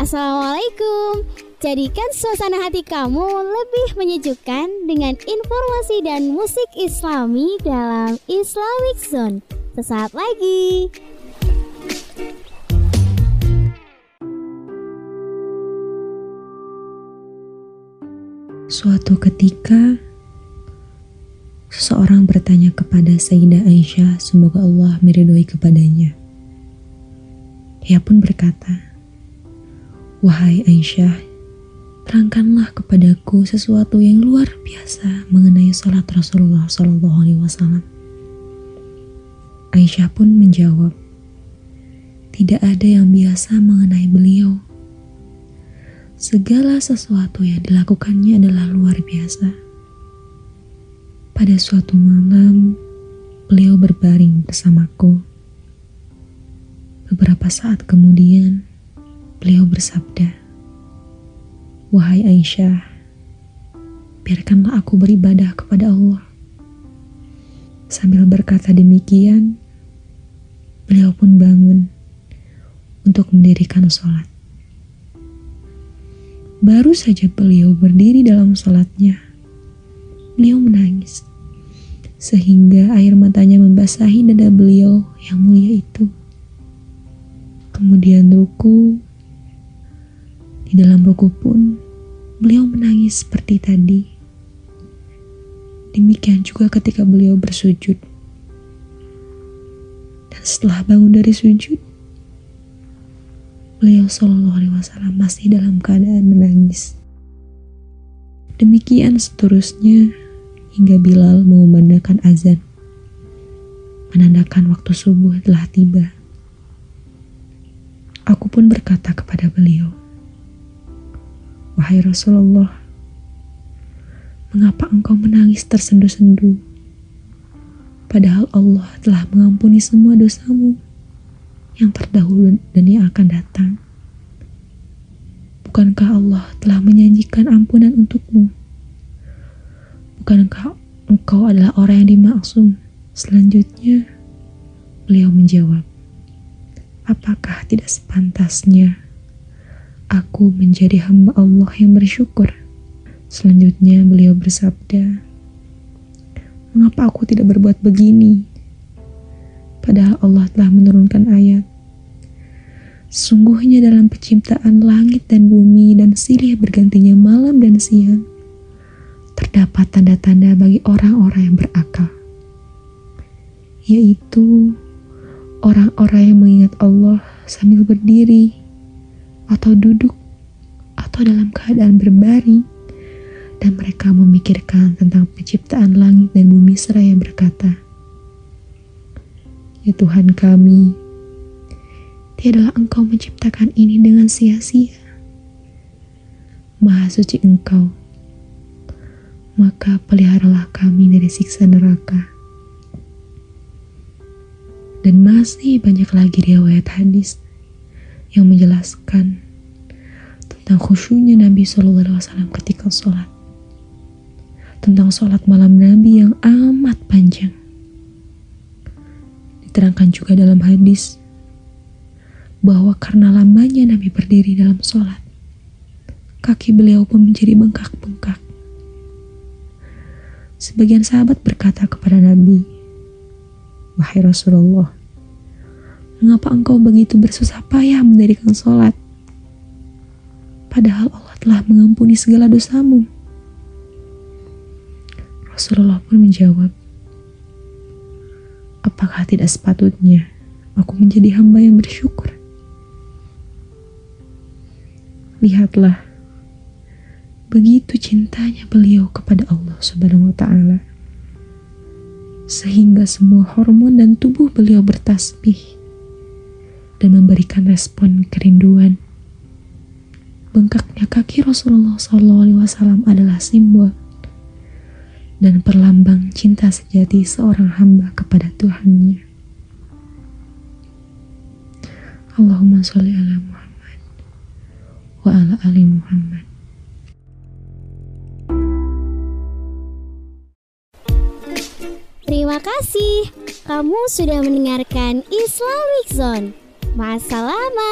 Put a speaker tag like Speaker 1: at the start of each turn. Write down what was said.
Speaker 1: Assalamualaikum. Jadikan suasana hati kamu lebih menyejukkan dengan informasi dan musik islami dalam Islamic Zone. Sesaat lagi.
Speaker 2: Suatu ketika, seseorang bertanya kepada Sayyidah Aisyah, semoga Allah meridhoi kepadanya. Ia pun berkata, Wahai Aisyah, terangkanlah kepadaku sesuatu yang luar biasa mengenai salat Rasulullah Shallallahu Alaihi Wasallam. Aisyah pun menjawab, tidak ada yang biasa mengenai beliau segala sesuatu yang dilakukannya adalah luar biasa. Pada suatu malam, beliau berbaring bersamaku. Beberapa saat kemudian, beliau bersabda, "Wahai Aisyah, biarkanlah aku beribadah kepada Allah." Sambil berkata demikian, beliau pun bangun untuk mendirikan sholat. Baru saja beliau berdiri dalam sholatnya, beliau menangis. Sehingga air matanya membasahi dada beliau yang mulia itu. Kemudian ruku, di dalam ruku pun beliau menangis seperti tadi. Demikian juga ketika beliau bersujud. Dan setelah bangun dari sujud, beliau Shallallahu Alaihi Wasallam masih dalam keadaan menangis. Demikian seterusnya hingga Bilal mengumandangkan azan, menandakan waktu subuh telah tiba. Aku pun berkata kepada beliau, Wahai Rasulullah, mengapa engkau menangis tersendu-sendu? Padahal Allah telah mengampuni semua dosamu yang terdahulu dan yang akan datang. Bukankah Allah telah menyanjikan ampunan untukmu? Bukankah engkau adalah orang yang dimaksum? Selanjutnya, beliau menjawab, Apakah tidak sepantasnya aku menjadi hamba Allah yang bersyukur? Selanjutnya beliau bersabda, Mengapa aku tidak berbuat begini? Padahal Allah telah menurunkan ayat Sungguhnya dalam penciptaan langit dan bumi dan silih bergantinya malam dan siang, terdapat tanda-tanda bagi orang-orang yang berakal, yaitu orang-orang yang mengingat Allah sambil berdiri atau duduk atau dalam keadaan berbaring dan mereka memikirkan tentang penciptaan langit dan bumi seraya berkata, Ya Tuhan kami, tiadalah engkau menciptakan ini dengan sia-sia. Maha suci engkau, maka peliharalah kami dari siksa neraka. Dan masih banyak lagi riwayat hadis yang menjelaskan tentang khusyuknya Nabi Shallallahu Alaihi Wasallam ketika sholat, tentang sholat malam Nabi yang amat panjang. Diterangkan juga dalam hadis bahwa karena lamanya Nabi berdiri dalam sholat, kaki beliau pun menjadi bengkak-bengkak. Sebagian sahabat berkata kepada Nabi, Wahai Rasulullah, mengapa engkau begitu bersusah payah mendirikan sholat? Padahal Allah telah mengampuni segala dosamu. Rasulullah pun menjawab, Apakah tidak sepatutnya aku menjadi hamba yang bersyukur? Lihatlah, begitu cintanya beliau kepada Allah Subhanahu wa Ta'ala, sehingga semua hormon dan tubuh beliau bertasbih dan memberikan respon kerinduan. Bengkaknya kaki Rasulullah SAW adalah simbol dan perlambang cinta sejati seorang hamba kepada Tuhannya. Allahumma sholli ala Muhammad wa ala ali Muhammad.
Speaker 1: Terima kasih. Kamu sudah mendengarkan Islamic Zone masa lama.